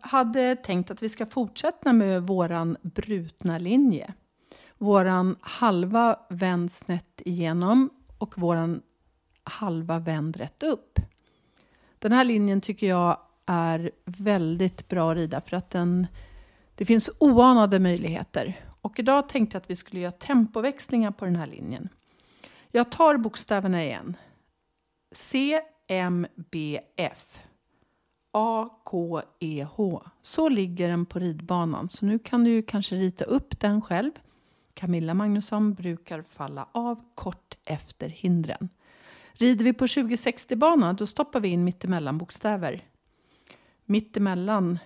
Jag hade tänkt att vi ska fortsätta med våran brutna linje. Våran halva vänd snett igenom och våran halva vänd rätt upp. Den här linjen tycker jag är väldigt bra att rida för att den, det finns oanade möjligheter. Och idag tänkte jag att vi skulle göra tempoväxlingar på den här linjen. Jag tar bokstäverna igen. C, M, B, F. A, K, E, H. Så ligger den på ridbanan. Så nu kan du kanske rita upp den själv. Camilla Magnusson brukar falla av kort efter hindren. Rider vi på 2060-bana då stoppar vi in mittemellan bokstäver. Mittemellan,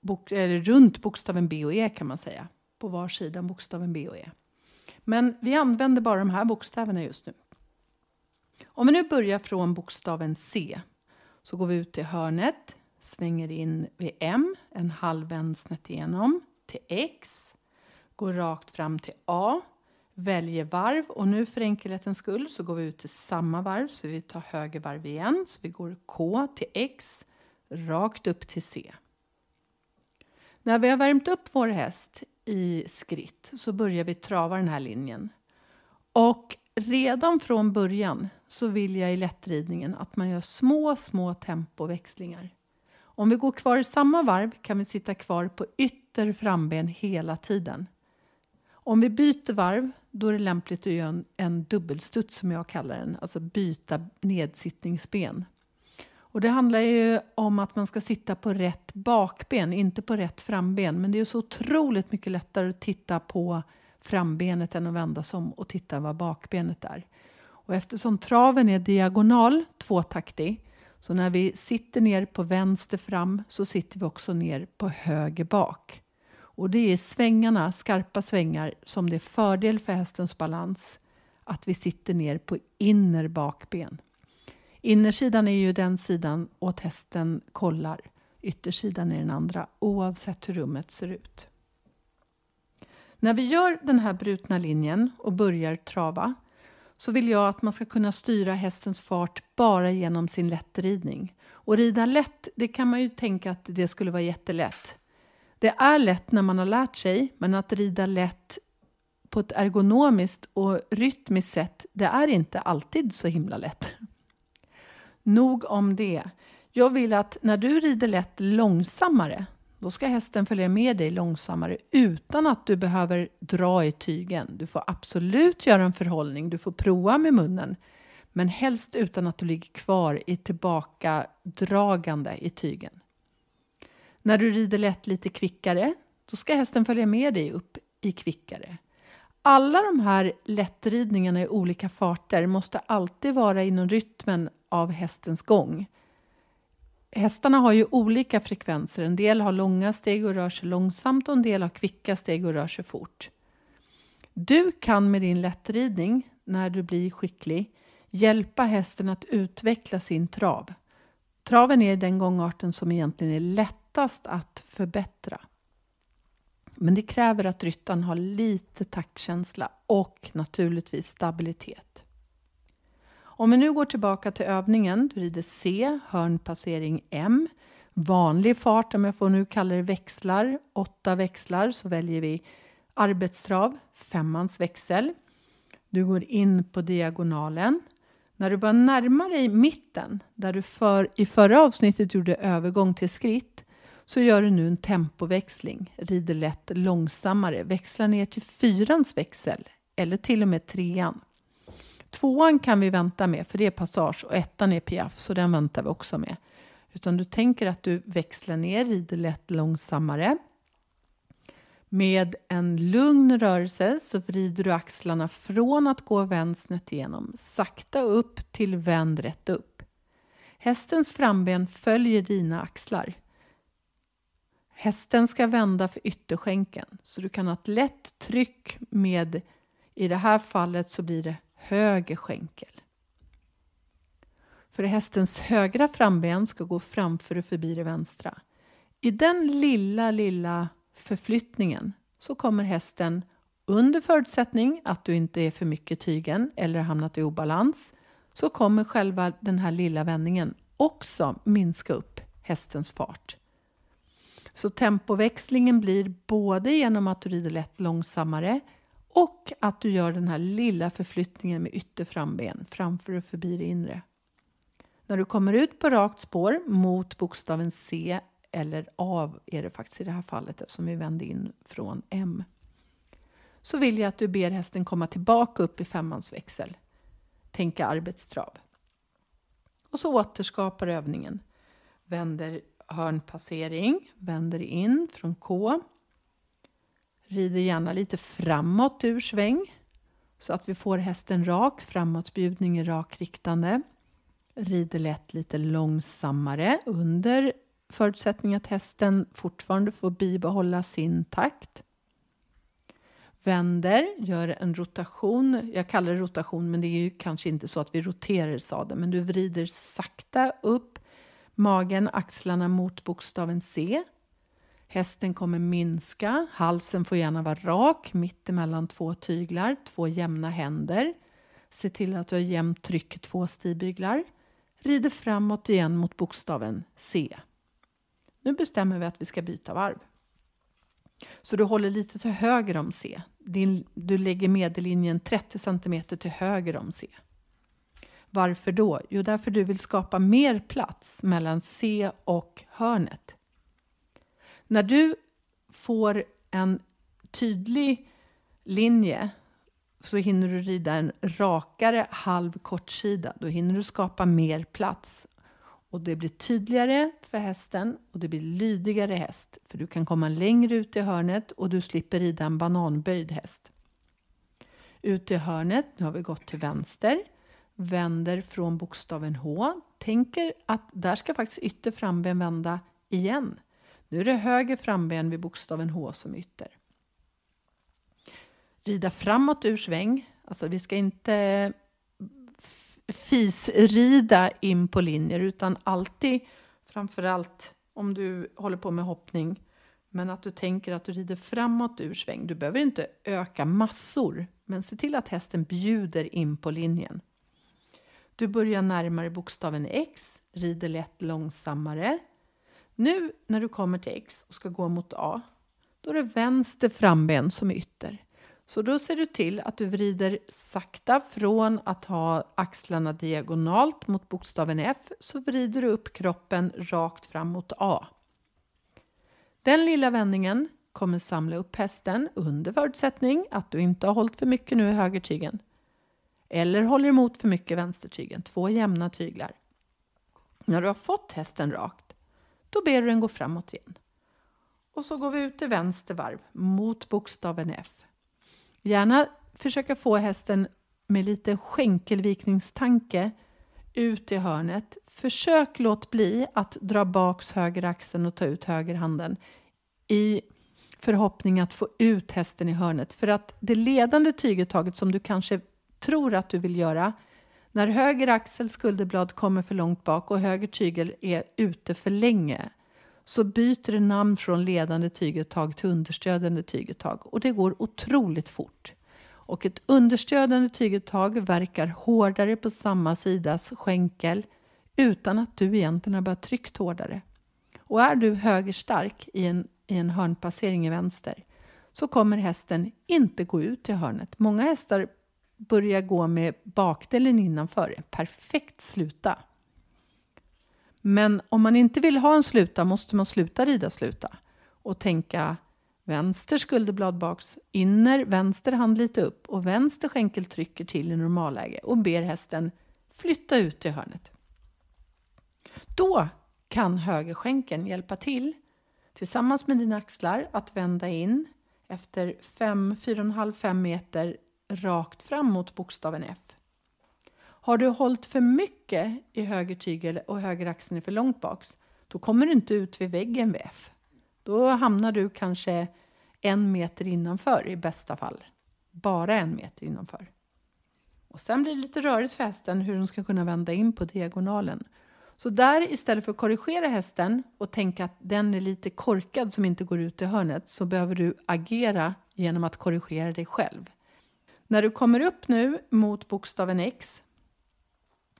bok, eller runt bokstaven B och E kan man säga. På var sida bokstaven B och E. Men vi använder bara de här bokstäverna just nu. Om vi nu börjar från bokstaven C så går vi ut till hörnet, svänger in vid M, en halv vänd snett igenom, till X, går rakt fram till A, väljer varv och nu för enkelhetens skull så går vi ut till samma varv så vi tar höger varv igen. Så vi går K till X, rakt upp till C. När vi har värmt upp vår häst i skritt så börjar vi trava den här linjen. Och redan från början så vill jag i lättridningen att man gör små, små tempoväxlingar. Om vi går kvar i samma varv kan vi sitta kvar på ytter framben hela tiden. Om vi byter varv, då är det lämpligt att göra en, en dubbelstuds som jag kallar den, alltså byta nedsittningsben. Och det handlar ju om att man ska sitta på rätt bakben, inte på rätt framben. Men det är så otroligt mycket lättare att titta på frambenet än att vända sig om och titta vad bakbenet är. Och eftersom traven är diagonal, tvåtaktig, så när vi sitter ner på vänster fram så sitter vi också ner på höger bak. Och det är svängarna, skarpa svängar, som det är fördel för hästens balans att vi sitter ner på inner bakben. Innersidan är ju den sidan åt hästen kollar. Yttersidan är den andra, oavsett hur rummet ser ut. När vi gör den här brutna linjen och börjar trava så vill jag att man ska kunna styra hästens fart bara genom sin lättridning. Och rida lätt, det kan man ju tänka att det skulle vara jättelätt. Det är lätt när man har lärt sig, men att rida lätt på ett ergonomiskt och rytmiskt sätt, det är inte alltid så himla lätt. Nog om det. Jag vill att när du rider lätt långsammare, då ska hästen följa med dig långsammare utan att du behöver dra i tygen. Du får absolut göra en förhållning, du får prova med munnen. Men helst utan att du ligger kvar i tillbakadragande i tygen. När du rider lätt lite kvickare, då ska hästen följa med dig upp i kvickare. Alla de här lättridningarna i olika farter måste alltid vara inom rytmen av hästens gång. Hästarna har ju olika frekvenser. En del har långa steg och rör sig långsamt och en del har kvicka steg och rör sig fort. Du kan med din lättridning, när du blir skicklig, hjälpa hästen att utveckla sin trav. Traven är den gångarten som egentligen är lättast att förbättra. Men det kräver att ryttaren har lite taktkänsla och naturligtvis stabilitet. Om vi nu går tillbaka till övningen, du rider C, hörnpassering M, vanlig fart, om jag får nu kalla det växlar, åtta växlar, så väljer vi arbetstrav, femmans växel. Du går in på diagonalen. När du börjar närma dig mitten, där du för, i förra avsnittet gjorde övergång till skritt, så gör du nu en tempoväxling, rider lätt långsammare, växlar ner till fyrans växel eller till och med trean. Tvåan kan vi vänta med för det är passage och ettan är piaff så den väntar vi också med. Utan du tänker att du växlar ner, rider lätt långsammare. Med en lugn rörelse så vrider du axlarna från att gå vänd snett igenom, sakta upp till vänd rätt upp. Hästens framben följer dina axlar. Hästen ska vända för ytterskänken så du kan ha ett lätt tryck med, i det här fallet så blir det höger skänkel. För hästens högra framben ska gå framför och förbi det vänstra. I den lilla, lilla förflyttningen så kommer hästen under förutsättning att du inte är för mycket tygen eller hamnat i obalans så kommer själva den här lilla vändningen också minska upp hästens fart. Så tempoväxlingen blir både genom att du rider lätt långsammare och att du gör den här lilla förflyttningen med ytterframben framför och förbi det inre. När du kommer ut på rakt spår mot bokstaven C eller A är det faktiskt i det här fallet eftersom vi vände in från M. Så vill jag att du ber hästen komma tillbaka upp i femmansväxel. Tänka arbetstrav. Och så återskapar övningen. Vänder hörnpassering, vänder in från K. Rider gärna lite framåt ur sväng så att vi får hästen rak, framåtbjudning i rak riktande. Rider lätt lite långsammare under förutsättning att hästen fortfarande får bibehålla sin takt. Vänder, gör en rotation. Jag kallar det rotation, men det är ju kanske inte så att vi roterar sadeln. Men du vrider sakta upp magen, axlarna mot bokstaven C. Hästen kommer minska. Halsen får gärna vara rak, mitt emellan två tyglar, två jämna händer. Se till att du har jämnt tryck i två stigbyglar. Rider framåt igen mot bokstaven C. Nu bestämmer vi att vi ska byta varv. Så du håller lite till höger om C. Din, du lägger medellinjen 30 cm till höger om C. Varför då? Jo, därför du vill skapa mer plats mellan C och hörnet. När du får en tydlig linje så hinner du rida en rakare halv kortsida. Då hinner du skapa mer plats och det blir tydligare för hästen och det blir lydigare häst. För du kan komma längre ut i hörnet och du slipper rida en bananböjd häst. Ut i hörnet, nu har vi gått till vänster. Vänder från bokstaven H. Tänker att där ska faktiskt ytter framben vända igen. Nu är det höger framben vid bokstaven H som ytter. Rida framåt ur sväng. Alltså vi ska inte fisrida in på linjer utan alltid, framförallt om du håller på med hoppning, men att du tänker att du rider framåt ur sväng. Du behöver inte öka massor, men se till att hästen bjuder in på linjen. Du börjar närmare bokstaven X, rider lätt långsammare. Nu när du kommer till X och ska gå mot A, då är det vänster framben som är ytter. Så då ser du till att du vrider sakta från att ha axlarna diagonalt mot bokstaven F så vrider du upp kroppen rakt fram mot A. Den lilla vändningen kommer samla upp hästen under förutsättning att du inte har hållit för mycket nu i högertygen eller håller emot för mycket vänstertygen, två jämna tyglar. När du har fått hästen rakt, då ber du den gå framåt igen. Och så går vi ut till vänster varv mot bokstaven F. Gärna försöka få hästen med lite skänkelvikningstanke ut i hörnet. Försök låt bli att dra baks höger axeln och ta ut höger handen i förhoppning att få ut hästen i hörnet. För att det ledande tyguttaget som du kanske tror att du vill göra när höger axel skulderblad kommer för långt bak och höger tygel är ute för länge så byter det namn från ledande tygeltag till understödjande tygeltag. och det går otroligt fort. Och ett understödjande tygeltag verkar hårdare på samma sidas skänkel utan att du egentligen har börjat tryckt hårdare. Och är du högerstark i en, i en hörnpassering i vänster så kommer hästen inte gå ut i hörnet. Många hästar Börja gå med bakdelen innanför. Perfekt sluta. Men om man inte vill ha en sluta måste man sluta rida sluta och tänka vänster skulderblad baks, inner, vänster hand lite upp och vänster skänkel trycker till i normalläge och ber hästen flytta ut i hörnet. Då kan högerskänkeln hjälpa till tillsammans med dina axlar att vända in efter 4,5-5 meter rakt fram mot bokstaven F. Har du hållit för mycket i höger tygel och höger axeln är för långt baks, då kommer du inte ut vid väggen vid F. Då hamnar du kanske en meter innanför i bästa fall. Bara en meter innanför. Och sen blir det lite rörigt för hästen hur den ska kunna vända in på diagonalen. Så där istället för att korrigera hästen och tänka att den är lite korkad som inte går ut i hörnet så behöver du agera genom att korrigera dig själv. När du kommer upp nu mot bokstaven X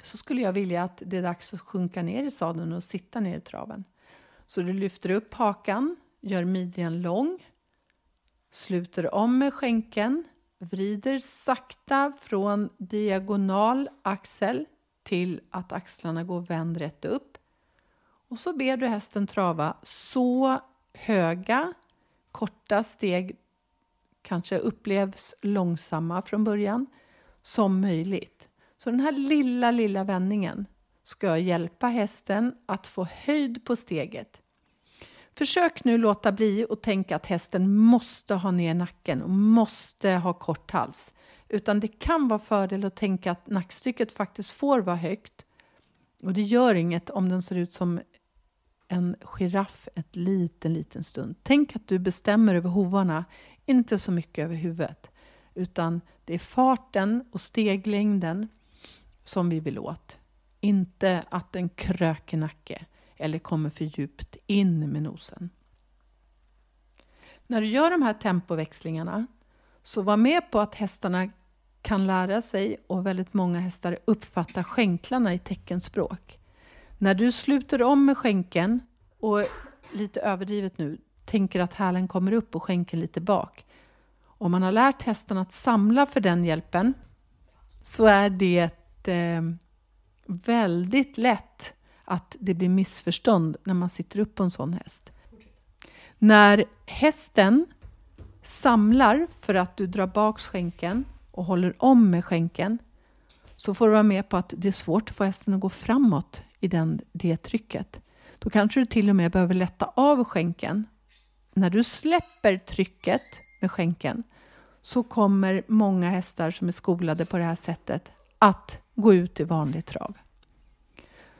så skulle jag vilja att det är dags att sjunka ner i sadeln och sitta ner i traven. Så du lyfter upp hakan, gör midjan lång, sluter om med skänken, vrider sakta från diagonal axel till att axlarna går vänd rätt upp. Och så ber du hästen trava så höga, korta steg, kanske upplevs långsamma från början, som möjligt. Så den här lilla, lilla vändningen ska hjälpa hästen att få höjd på steget. Försök nu låta bli och tänka att hästen måste ha ner nacken och måste ha kort hals. Utan det kan vara fördel att tänka att nackstycket faktiskt får vara högt. Och det gör inget om den ser ut som en giraff ett liten, liten stund. Tänk att du bestämmer över hovarna, inte så mycket över huvudet. Utan det är farten och steglängden som vi vill åt. Inte att den kröker nacke eller kommer för djupt in med nosen. När du gör de här tempoväxlingarna så var med på att hästarna kan lära sig och väldigt många hästar uppfattar skänklarna i teckenspråk. När du sluter om med skänken och lite överdrivet nu tänker att hälen kommer upp och skänken lite bak. Om man har lärt hästen att samla för den hjälpen så är det eh, väldigt lätt att det blir missförstånd när man sitter upp på en sån häst. När hästen samlar för att du drar bak skänken och håller om med skänken så får du vara med på att det är svårt att få hästen att gå framåt i den, det trycket. Då kanske du till och med behöver lätta av skänken. När du släpper trycket med skänken så kommer många hästar som är skolade på det här sättet att gå ut i vanlig trav.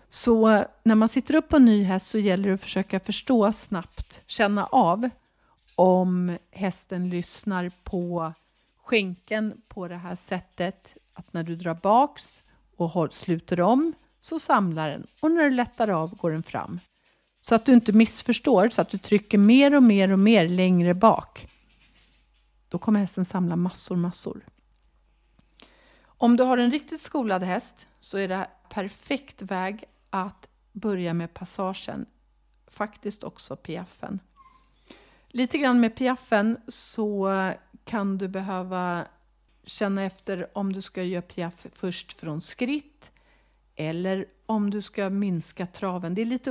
Så när man sitter upp på en ny häst så gäller det att försöka förstå snabbt, känna av om hästen lyssnar på skänken på det här sättet att när du drar baks och sluter om så samlar den och när du lättar av går den fram. Så att du inte missförstår, så att du trycker mer och mer och mer längre bak. Då kommer hästen samla massor, massor. Om du har en riktigt skolad häst så är det perfekt väg att börja med passagen, faktiskt också piaffen. Lite grann med piaffen så kan du behöva känna efter om du ska göra piaff först från skritt eller om du ska minska traven. Det är lite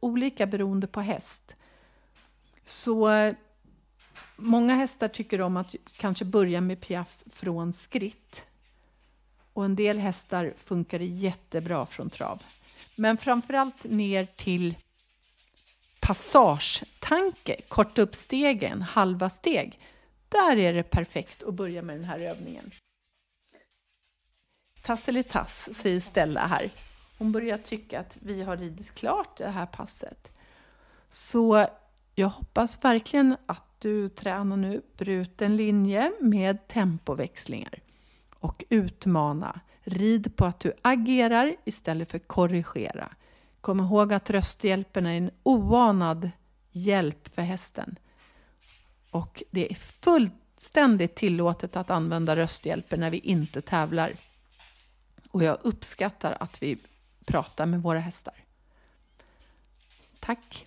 olika beroende på häst. Så många hästar tycker om att kanske börja med piaff från skritt. Och en del hästar funkar jättebra från trav. Men framförallt ner till passagetanke, korta upp stegen, halva steg. Där är det perfekt att börja med den här övningen. Tasselitass, säger Stella här. Hon börjar tycka att vi har ridit klart det här passet. Så jag hoppas verkligen att du tränar nu bruten linje med tempoväxlingar och utmana. Rid på att du agerar istället för korrigera. Kom ihåg att rösthjälpen är en oanad hjälp för hästen. Och det är fullständigt tillåtet att använda rösthjälpen när vi inte tävlar. Och jag uppskattar att vi pratar med våra hästar. Tack!